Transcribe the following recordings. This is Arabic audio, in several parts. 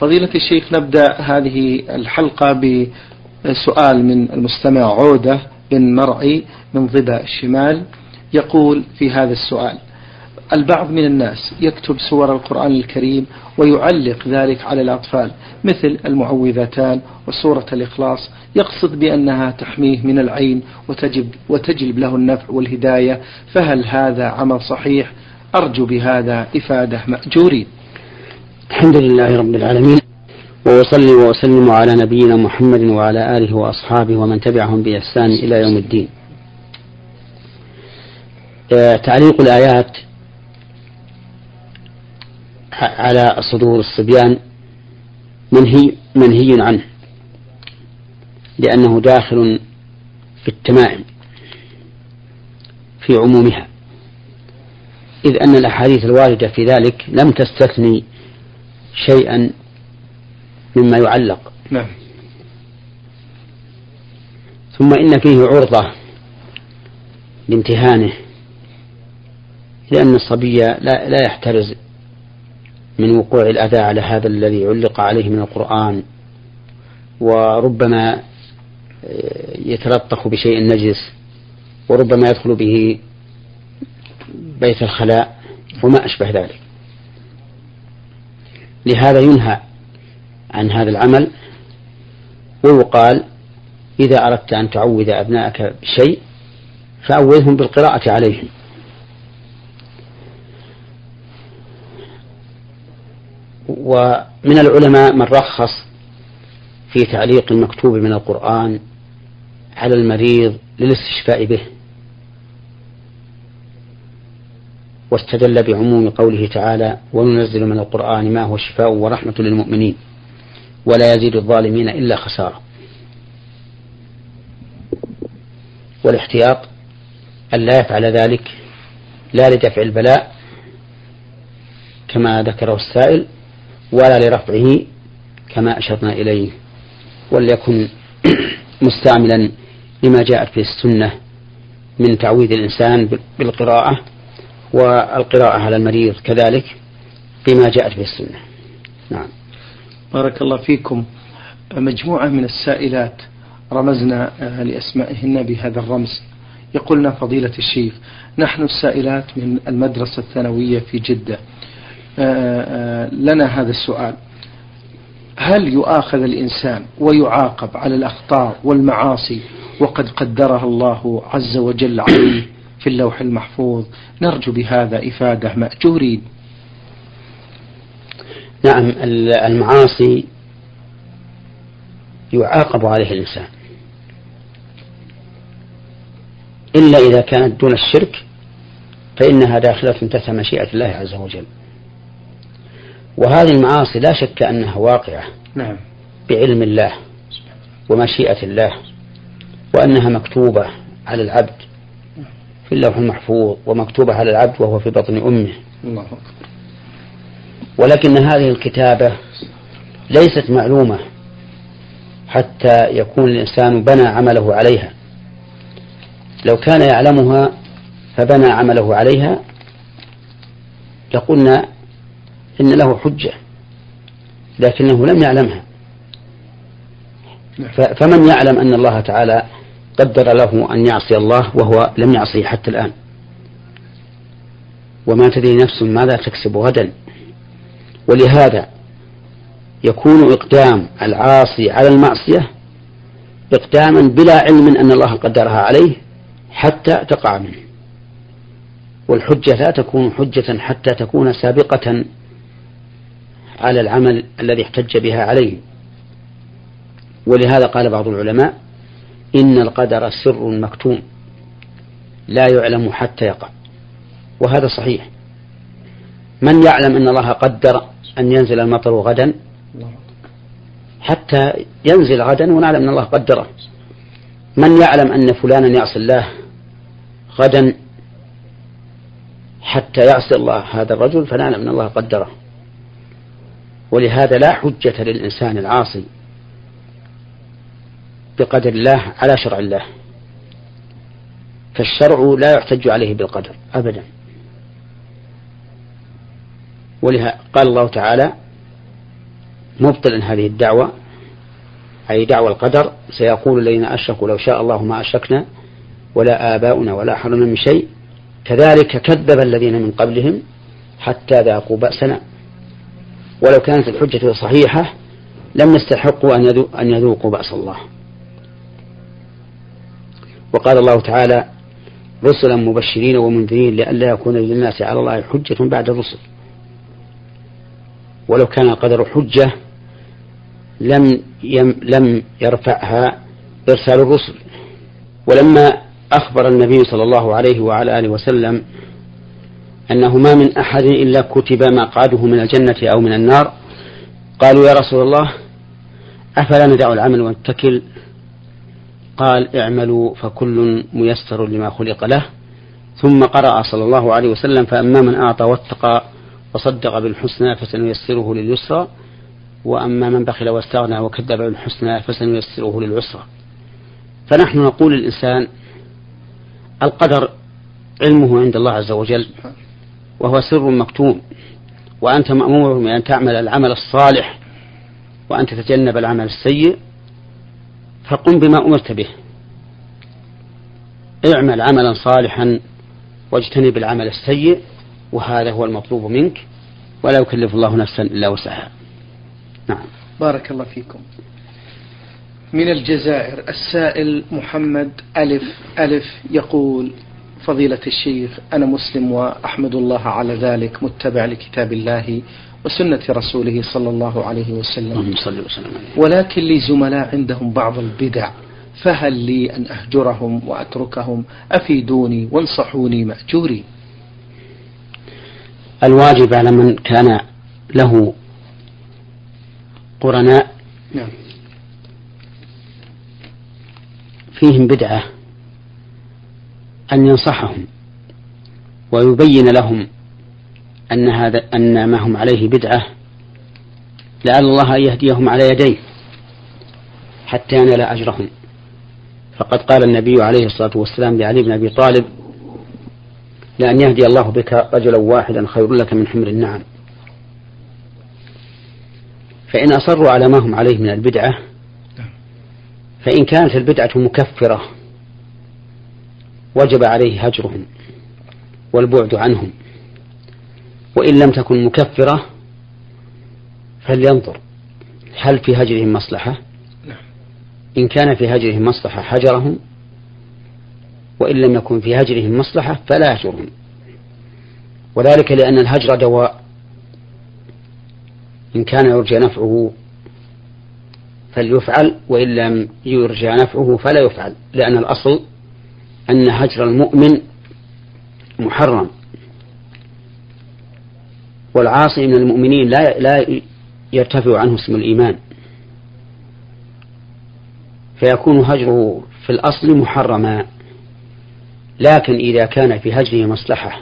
فضيلة الشيخ نبدأ هذه الحلقة بسؤال من المستمع عودة بن مرعي من ضبا الشمال يقول في هذا السؤال البعض من الناس يكتب سور القرآن الكريم ويعلق ذلك على الأطفال مثل المعوذتان وسورة الإخلاص يقصد بأنها تحميه من العين وتجب وتجلب له النفع والهداية فهل هذا عمل صحيح؟ أرجو بهذا إفادة مأجورين. الحمد لله رب العالمين وأصلي وأسلم على نبينا محمد وعلى آله وأصحابه ومن تبعهم بإحسان إلى يوم الدين. آه، تعليق الآيات على صدور الصبيان منهي منهي عنه لأنه داخل في التمائم في عمومها إذ أن الأحاديث الواردة في ذلك لم تستثني شيئا مما يعلق. نعم. ثم إن فيه عرضة لامتهانه لأن الصبي لا, لا يحترز من وقوع الأذى على هذا الذي علق عليه من القرآن وربما يتلطخ بشيء نجس وربما يدخل به بيت الخلاء وما أشبه ذلك. لهذا ينهى عن هذا العمل ويقال إذا أردت أن تعوذ أبنائك بشيء فأوذهم بالقراءة عليهم. ومن العلماء من رخص في تعليق المكتوب من القرآن على المريض للاستشفاء به. واستدل بعموم قوله تعالى وننزل من القرآن ما هو شفاء ورحمة للمؤمنين ولا يزيد الظالمين إلا خسارة. والاحتياط أن لا يفعل ذلك لا لدفع البلاء كما ذكره السائل ولا لرفعه كما أشرنا إليه. وليكن مستعملا لما جاءت به السنة من تعويذ الإنسان بالقراءة والقراءة على المريض كذلك بما جاءت به السنة. نعم. بارك الله فيكم. مجموعة من السائلات رمزنا لأسمائهن بهذا الرمز. يقولنا فضيلة الشيخ نحن السائلات من المدرسة الثانوية في جدة. لنا هذا السؤال. هل يؤاخذ الإنسان ويعاقب على الأخطاء والمعاصي وقد قدرها الله عز وجل عليه؟ في اللوح المحفوظ. نرجو بهذا إفادة مأجورين. نعم المعاصي يعاقب عليه الإنسان. إلا إذا كانت دون الشرك فإنها داخلة تحت مشيئة الله عز وجل. وهذه المعاصي لا شك أنها واقعة نعم. بعلم الله ومشيئة الله وأنها مكتوبة على العبد. في اللوح المحفوظ ومكتوبة على العبد وهو في بطن أمه. الله ولكن هذه الكتابة ليست معلومة حتى يكون الإنسان بنى عمله عليها. لو كان يعلمها فبنى عمله عليها لقلنا إن له حجة لكنه لم يعلمها. فمن يعلم أن الله تعالى قدر له أن يعصي الله وهو لم يعصيه حتى الآن. وما تدري نفس ماذا تكسب غدا. ولهذا يكون إقدام العاصي على المعصية إقداما بلا علم أن الله قدرها عليه حتى تقع منه. والحجة لا تكون حجة حتى تكون سابقة على العمل الذي احتج بها عليه. ولهذا قال بعض العلماء إن القدر سر مكتوم لا يعلم حتى يقع. وهذا صحيح. من يعلم أن الله قدر أن ينزل المطر غدا؟ حتى ينزل غدا ونعلم أن الله قدره. من يعلم أن فلانا يعصي الله غدا حتى يعصي الله هذا الرجل؟ فنعلم أن الله قدره. ولهذا لا حجة للإنسان العاصي بقدر الله على شرع الله. فالشرع لا يحتج عليه بالقدر أبدا. ولها قال الله تعالى مبطلا هذه الدعوة أي دعوى القدر سيقول الذين أشركوا لو شاء الله ما أشركنا ولا آباؤنا ولا حرمنا من شيء. كذلك كذب الذين من قبلهم حتى ذاقوا بأسنا. ولو كانت الحجة صحيحة لم يستحقوا أن يذوقوا بأس الله. وقال الله تعالى رسلا مبشرين ومنذرين لئلا يكون للناس على الله حجة بعد الرسل. ولو كان القدر حجة لم يم لم يرفعها إرسال الرسل. ولما أخبر النبي صلى الله عليه وعلى آله وسلم أنه ما من أحد إلا كتب مقعده من الجنة أو من النار قالوا يا رسول الله أفلا ندع العمل ونتكل؟ قال اعملوا فكل ميسر لما خلق له. ثم قرأ صلى الله عليه وسلم فأما من أعطى واتقى وصدق بالحسنى فسنيسره لليسرى وأما من بخل واستغنى وكذب بالحسنى فسنيسره للعسرى. فنحن نقول للإنسان القدر علمه عند الله عز وجل وهو سر مكتوم وأنت مأمور بأن تعمل العمل الصالح وأن تتجنب العمل السيء فقم بما أمرت به. اعمل عملا صالحا واجتنب العمل السيء وهذا هو المطلوب منك ولا يكلف الله نفسا إلا وسعها. نعم. بارك الله فيكم. من الجزائر السائل محمد ألف ألف يقول فضيلة الشيخ أنا مسلم وأحمد الله على ذلك متبع لكتاب الله وسنة رسوله صلى الله عليه وسلم. ولكن لي زملاء عندهم بعض البدع فهل لي أن أهجرهم وأتركهم؟ أفيدوني وانصحوني مأجوري. الواجب على من كان له قرناء نعم. فيهم بدعة أن ينصحهم ويبين لهم أن هذا أن ما هم عليه بدعة. لعل الله أن يهديهم على يديه حتى ينال أجرهم. فقد قال النبي عليه الصلاة والسلام لعلي بن أبي طالب لأن يهدي الله بك رجلا واحدا خير لك من حمر النعم. فإن أصروا على ما هم عليه من البدعة فإن كانت البدعة مكفرة وجب عليه هجرهم والبعد عنهم. وإن لم تكن مكفرة فلينظر هل في هجرهم مصلحة؟ إن كان في هجرهم مصلحة حجرهم وإن لم يكن في هجرهم مصلحة فلا يهجرهم. وذلك لأن الهجر دواء. إن كان يرجى نفعه فليفعل وإن لم يرجى نفعه فلا يفعل لأن الأصل أن هجر المؤمن محرم. والعاصي من المؤمنين لا لا يرتفع عنه اسم الإيمان. فيكون هجره في الأصل محرما لكن إذا كان في هجره مصلحة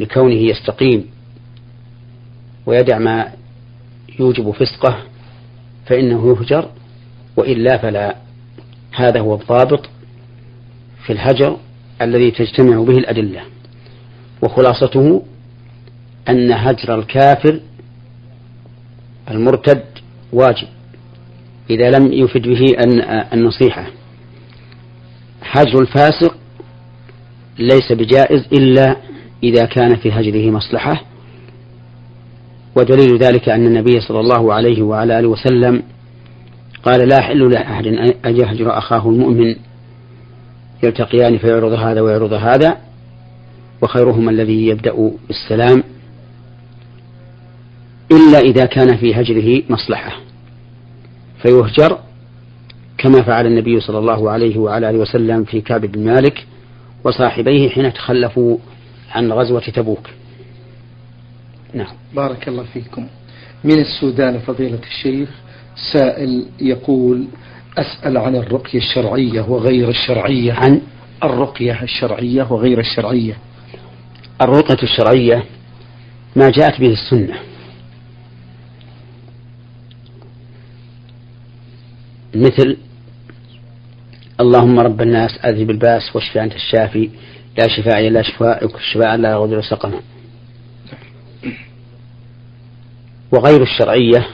لكونه يستقيم ويدع ما يوجب فسقه فإنه يهجر وإلا فلا. هذا هو الضابط في الهجر الذي تجتمع به الأدلة وخلاصته أن هجر الكافر المرتد واجب إذا لم يفد به النصيحة. هجر الفاسق ليس بجائز إلا إذا كان في هجره مصلحة ودليل ذلك أن النبي صلى الله عليه وعلى آله وسلم قال لا حل لأحد أن يهجر أخاه المؤمن يلتقيان فيعرض هذا ويعرض هذا وخيرهما الذي يبدأ بالسلام إلا إذا كان في هجره مصلحة. فيهجر كما فعل النبي صلى الله عليه وعلى آله وسلم في كعب بن مالك وصاحبيه حين تخلفوا عن غزوة تبوك. نعم. بارك الله فيكم. من السودان فضيلة الشيخ سائل يقول أسأل عن الرقية الشرعية وغير الشرعية. عن؟ الرقية الشرعية وغير الشرعية. الرقية الشرعية ما جاءت به السنة. مثل اللهم رب الناس أذهب الباس واشف أنت الشافي لا شفاء إلا شفاءك شفاء لا يغادر سقما. وغير الشرعية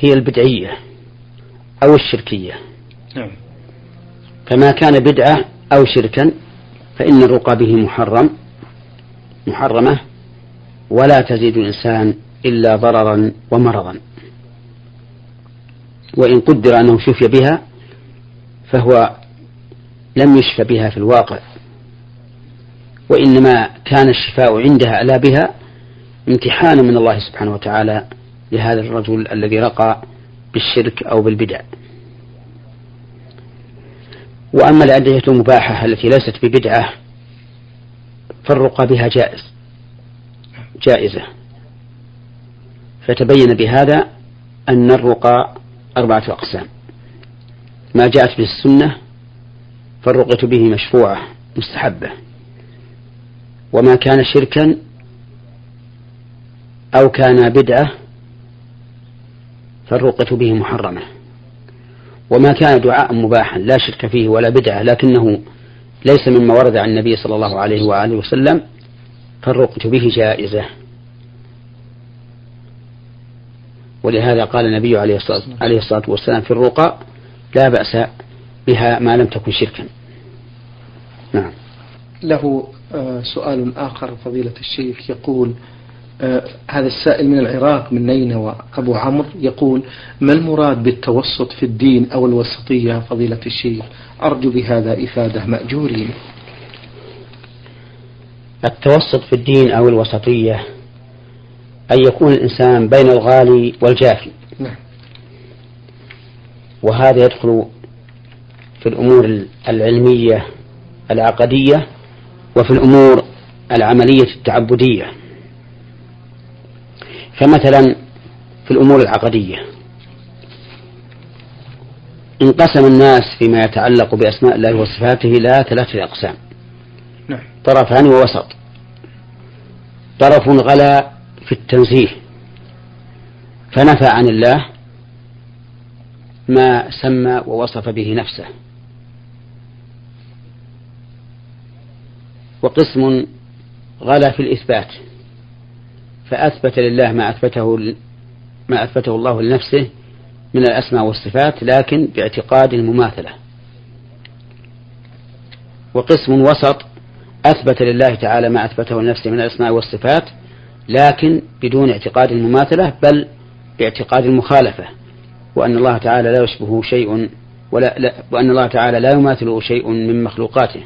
هي البدعية أو الشركية. نعم. فما كان بدعة أو شركا فإن الرقى به محرم محرمة ولا تزيد الإنسان إلا ضررا ومرضا. وإن قدر أنه شفي بها فهو لم يشفى بها في الواقع. وإنما كان الشفاء عندها ألا بها امتحانا من الله سبحانه وتعالى لهذا الرجل الذي رقى بالشرك أو بالبدع. وأما الأدعية المباحة التي ليست ببدعة فالرقى بها جائز جائزة. فتبين بهذا أن الرقى أربعة أقسام. ما جاءت به السنة فالرقية به مشفوعة مستحبة. وما كان شركا أو كان بدعة فالرقية به محرمة. وما كان دعاء مباحا لا شرك فيه ولا بدعة لكنه ليس مما ورد عن النبي صلى الله عليه وآله وسلم فالرقية به جائزة. ولهذا قال النبي عليه الصلاة والسلام في الرقى لا بأس بها ما لم تكن شركا. نعم. له آه، سؤال آخر فضيلة الشيخ يقول آه هذا السائل من العراق من نينوى أبو عمرو يقول ما المراد بالتوسط في الدين أو الوسطية فضيلة الشيخ؟ أرجو بهذا إفادة مأجورين. التوسط في الدين أو الوسطية أن يكون الإنسان بين الغالي والجافي نعم. وهذا يدخل في الأمور العلمية العقدية وفي الأمور العملية التعبدية فمثلا في الأمور العقدية انقسم الناس فيما يتعلق بأسماء الله وصفاته إلى ثلاثة أقسام نعم. طرفان ووسط طرف غلا في التنزيه. فنفى عن الله ما سمى ووصف به نفسه. وقسم غلا في الإثبات. فأثبت لله ما أثبته ما أثبته الله لنفسه من الأسماء والصفات لكن باعتقاد المماثلة. وقسم وسط أثبت لله تعالى ما أثبته لنفسه من الأسماء والصفات لكن بدون اعتقاد المماثلة بل باعتقاد المخالفة وأن الله تعالى لا يشبه شيء ولا لا وأن الله تعالى لا يماثله شيء من مخلوقاته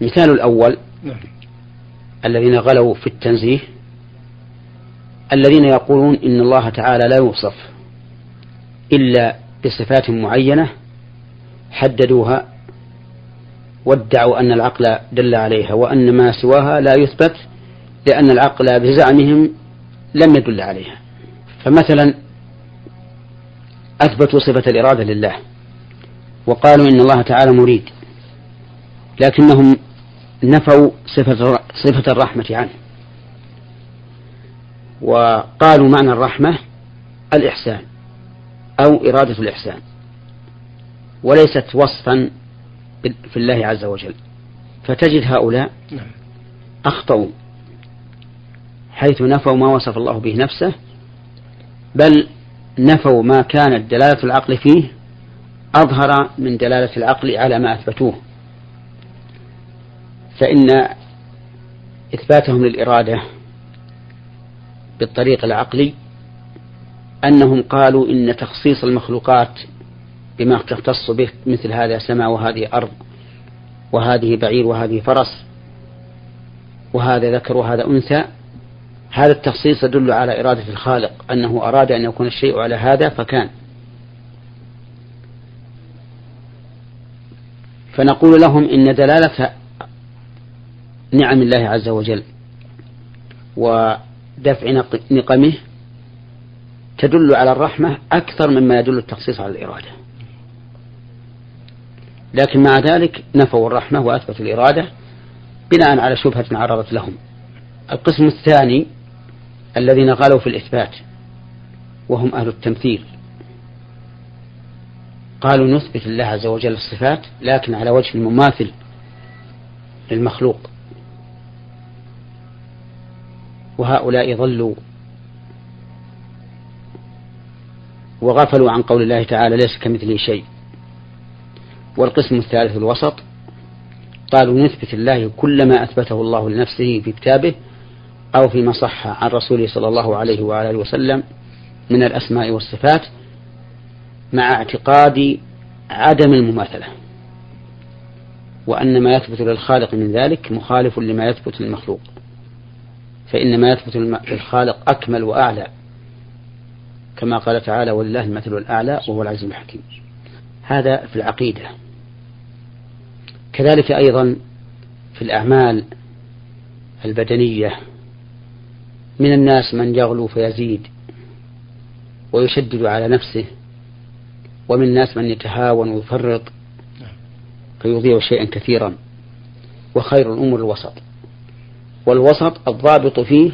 مثال الأول نعم. الذين غلوا في التنزيه الذين يقولون إن الله تعالى لا يوصف إلا بصفات معينة حددوها وادعوا أن العقل دل عليها وأن ما سواها لا يثبت لأن العقل بزعمهم لم يدل عليها. فمثلا أثبتوا صفة الإرادة لله وقالوا إن الله تعالى مريد لكنهم نفوا صفة صفة الرحمة عنه وقالوا معنى الرحمة الإحسان أو إرادة الإحسان وليست وصفا في الله عز وجل فتجد هؤلاء نعم. أخطأوا حيث نفوا ما وصف الله به نفسه بل نفوا ما كانت دلالة العقل فيه أظهر من دلالة العقل على ما أثبتوه فإن إثباتهم للإرادة بالطريق العقلي أنهم قالوا إن تخصيص المخلوقات بما تختص به مثل هذا سماء وهذه أرض وهذه بعير وهذه فرس وهذا ذكر وهذا أنثى. هذا التخصيص يدل على إرادة الخالق أنه أراد أن يكون الشيء على هذا فكان. فنقول لهم إن دلالة نعم الله عز وجل ودفع نقمه تدل على الرحمة أكثر مما يدل التخصيص على الإرادة. لكن مع ذلك نفوا الرحمة وأثبتوا الإرادة بناء على شبهة عرضت لهم. القسم الثاني الذين غلوا في الإثبات وهم أهل التمثيل. قالوا نثبت الله عز وجل الصفات لكن على وجه المماثل للمخلوق. وهؤلاء ضلوا وغفلوا عن قول الله تعالى ليس كمثله شيء. والقسم الثالث الوسط قالوا نثبت الله كل ما أثبته الله لنفسه في كتابه أو فيما صح عن رسوله صلى الله عليه وآله وسلم من الأسماء والصفات مع اعتقاد عدم المماثلة. وأن ما يثبت للخالق من ذلك مخالف لما يثبت للمخلوق. فإن ما يثبت للخالق أكمل وأعلى كما قال تعالى ولله المثل الأعلى وهو العزيز الحكيم. هذا في العقيدة. كذلك أيضا في الأعمال البدنية. من الناس من يغلو فيزيد ويشدد على نفسه ومن الناس من يتهاون ويفرط فيضيع شيئا كثيرا. وخير الأمور الوسط. والوسط الضابط فيه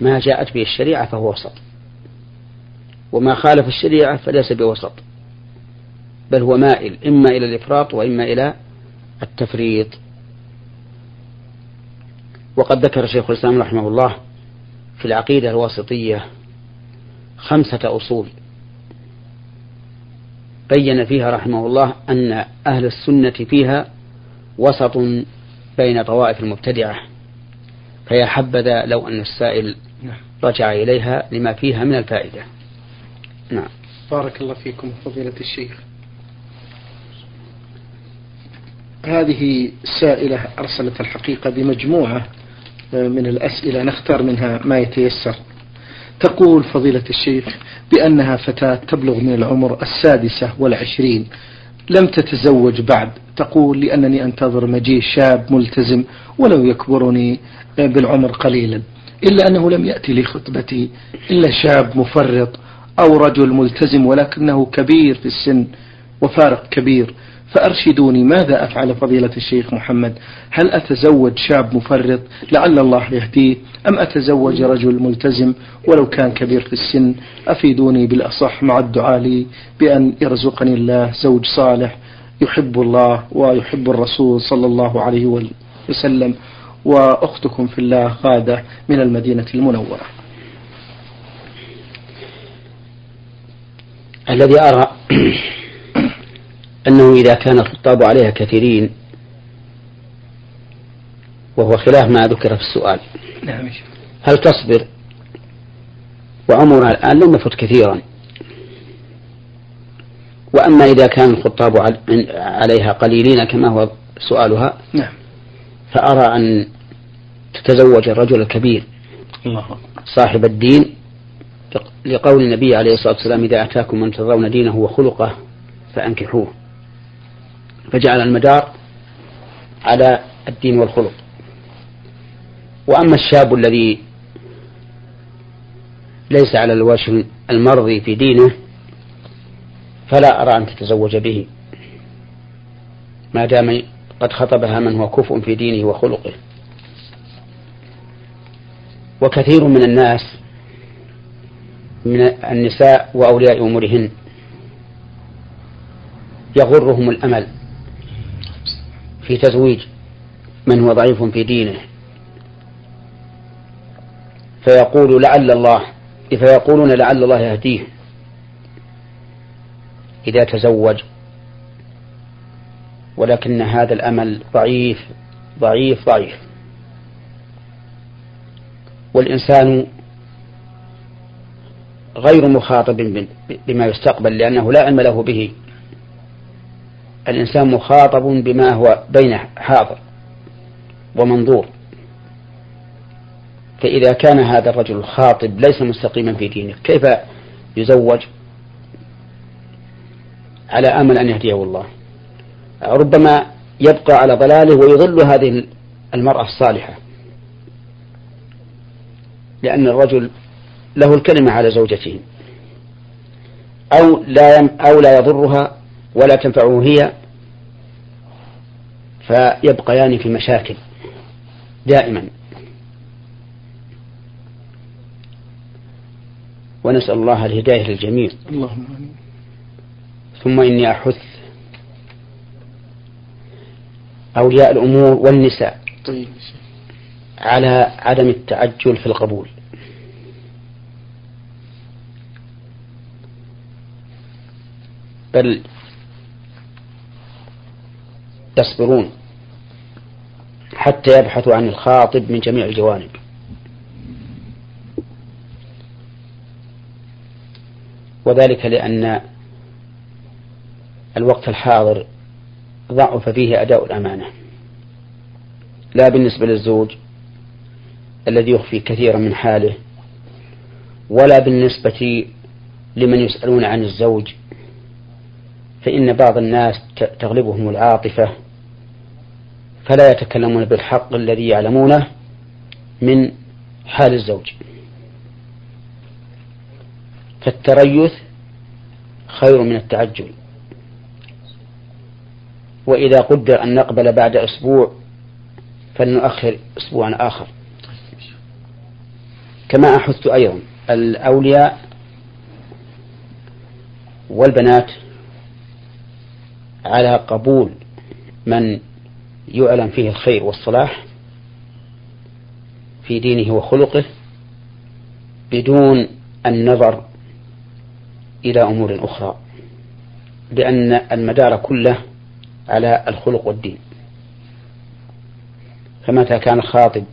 ما جاءت به الشريعة فهو وسط. وما خالف الشريعة فليس بوسط. بل هو مائل إما إلى الإفراط وإما إلى التفريط. وقد ذكر شيخ الإسلام رحمه الله في العقيدة الواسطية خمسة أصول. بين فيها رحمه الله أن أهل السنة فيها وسط بين طوائف المبتدعة. فيا حبذا لو أن السائل نعم. رجع إليها لما فيها من الفائدة. نعم. بارك الله فيكم فضيلة الشيخ. هذه سائلة أرسلت الحقيقة بمجموعة من الأسئلة نختار منها ما يتيسر. تقول فضيلة الشيخ بأنها فتاة تبلغ من العمر السادسة والعشرين لم تتزوج بعد. تقول لأنني أنتظر مجيء شاب ملتزم ولو يكبرني بالعمر قليلا إلا أنه لم يأتي لخطبتي إلا شاب مفرط أو رجل ملتزم ولكنه كبير في السن وفارق كبير. فأرشدوني ماذا أفعل فضيلة الشيخ محمد؟ هل أتزوج شاب مفرط لعل الله يهديه؟ أم أتزوج رجل ملتزم ولو كان كبير في السن؟ أفيدوني بالأصح مع الدعاء لي بأن يرزقني الله زوج صالح يحب الله ويحب الرسول صلى الله عليه وسلم. وأختكم في الله غادة من المدينة المنورة. الذي أرى أنه إذا كان الخطاب عليها كثيرين وهو خلاف ما ذكر في السؤال. نعم هل تصبر؟ وعمرها الآن لم يفت كثيرا. وأما إذا كان الخطاب عليها قليلين كما هو سؤالها نعم. فأرى أن تتزوج الرجل الكبير الله. صاحب الدين لقول النبي عليه الصلاة والسلام إذا أتاكم من ترضون دينه وخلقه فأنكحوه. فجعل المدار على الدين والخلق. وأما الشاب الذي ليس على الوجه المرضي في دينه فلا أرى أن تتزوج به. ما دام قد خطبها من هو كفء في دينه وخلقه. وكثير من الناس من النساء وأولياء أمورهن يغرهم الأمل في تزويج من هو ضعيف في دينه. فيقول لعل الله فيقولون لعل الله يهديه. إذا تزوج ولكن هذا الأمل ضعيف ضعيف ضعيف. والإنسان غير مخاطب بما يستقبل لأنه لا علم له به. الإنسان مخاطب بما هو بينه حاضر ومنظور. فإذا كان هذا الرجل الخاطب ليس مستقيما في دينه كيف يزوج؟ على أمل أن يهديه الله. ربما يبقى على ضلاله ويضل هذه المرأة الصالحة. لأن الرجل له الكلمة على زوجته. أو لا أو لا يضرها ولا تنفعه هي فيبقيان في مشاكل دائما. ونسأل الله الهداية للجميع. اللهم ثم إني أحث أولياء الأمور والنساء طيب. على عدم التعجل في القبول. بل يصبرون حتى يبحثوا عن الخاطب من جميع الجوانب. وذلك لأن الوقت الحاضر ضعف فيه أداء الأمانة. لا بالنسبة للزوج الذي يخفي كثيرا من حاله ولا بالنسبة لمن يسألون عن الزوج فإن بعض الناس تغلبهم العاطفة فلا يتكلمون بالحق الذي يعلمونه من حال الزوج. فالتريث خير من التعجل. وإذا قدر أن نقبل بعد أسبوع فلنؤخر أسبوعا آخر. كما أحث أيضا الأولياء والبنات على قبول من يعلن فيه الخير والصلاح في دينه وخلقه بدون النظر إلى أمور أخرى لأن المدار كله على الخلق والدين. فمتى كان الخاطب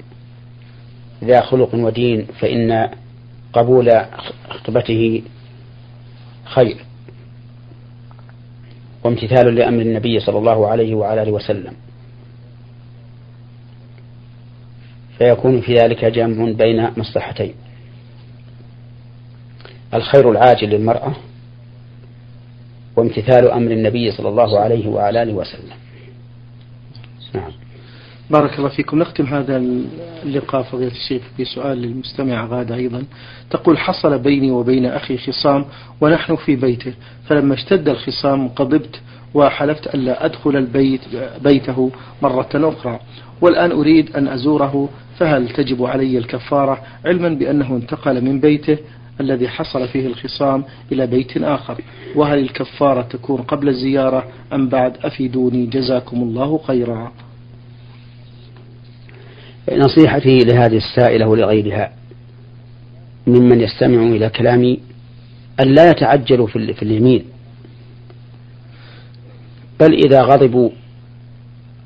ذا خلق ودين فإن قبول خطبته خير وامتثال لأمر النبي صلى الله عليه وعلى آله وسلم. فيكون في ذلك جمع بين مصلحتين. الخير العاجل للمرأة وامتثال أمر النبي صلى الله عليه وعلى آله وسلم. نعم. بارك الله فيكم. نختم هذا اللقاء فضيلة الشيخ بسؤال للمستمع غادة أيضا. تقول حصل بيني وبين أخي خصام ونحن في بيته فلما اشتد الخصام غضبت وحلفت ألا أدخل البيت بيته مرة أخرى. والآن أريد أن أزوره فهل تجب علي الكفارة علما بأنه انتقل من بيته الذي حصل فيه الخصام إلى بيت آخر؟ وهل الكفارة تكون قبل الزيارة أم بعد؟ أفيدوني جزاكم الله خيرا. نصيحتي لهذه السائلة ولغيرها ممن يستمع إلى كلامي أن لا يتعجلوا في اليمين. بل إذا غضبوا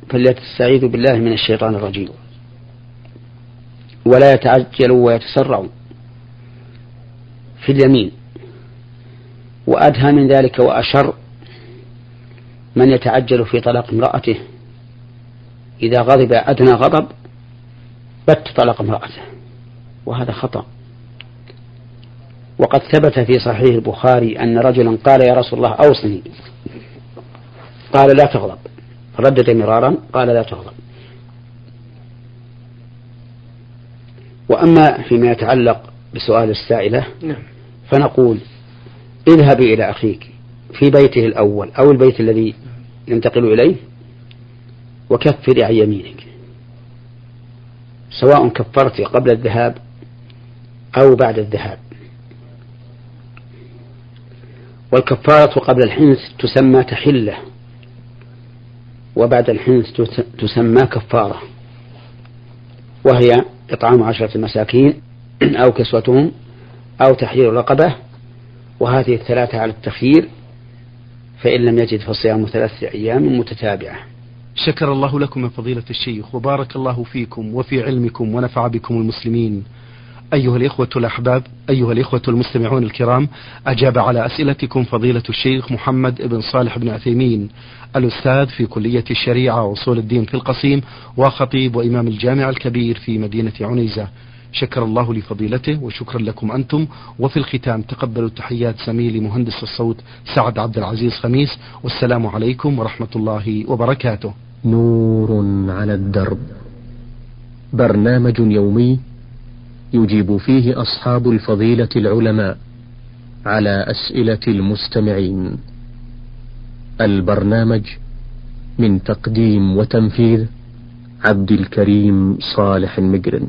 فليستعيذوا بالله من الشيطان الرجيم. ولا يتعجلوا ويتسرعوا في اليمين. وأدهى من ذلك وأشر من يتعجل في طلاق امرأته. إذا غضب أدنى غضب بت طلق امرأته. وهذا خطأ. وقد ثبت في صحيح البخاري أن رجلا قال يا رسول الله أوصني. قال لا تغضب. ردد مرارا قال لا تغضب. وأما فيما يتعلق بسؤال السائلة نعم. فنقول اذهبي إلى أخيك في بيته الأول أو البيت الذي ينتقل إليه وكفري عن يمينك. سواء كفرت قبل الذهاب أو بعد الذهاب. والكفارة قبل الحنث تسمى تحلة. وبعد الحنث تسمى كفارة. وهي إطعام عشرة مساكين أو كسوتهم أو تحرير رقبة. وهذه الثلاثة على التخيير فإن لم يجد فصيام ثلاثة أيام متتابعة. شكر الله لكم يا فضيلة الشيخ وبارك الله فيكم وفي علمكم ونفع بكم المسلمين. أيها الإخوة الأحباب أيها الإخوة المستمعون الكرام أجاب على أسئلتكم فضيلة الشيخ محمد بن صالح بن عثيمين الأستاذ في كلية الشريعة وأصول الدين في القصيم وخطيب وإمام الجامع الكبير في مدينة عنيزة. شكر الله لفضيلته وشكرا لكم أنتم. وفي الختام تقبلوا تحيات زميلي مهندس الصوت سعد عبد العزيز خميس. والسلام عليكم ورحمة الله وبركاته. نور على الدرب. برنامج يومي يجيب فيه أصحاب الفضيلة العلماء على أسئلة المستمعين. البرنامج من تقديم وتنفيذ عبد الكريم صالح المقرن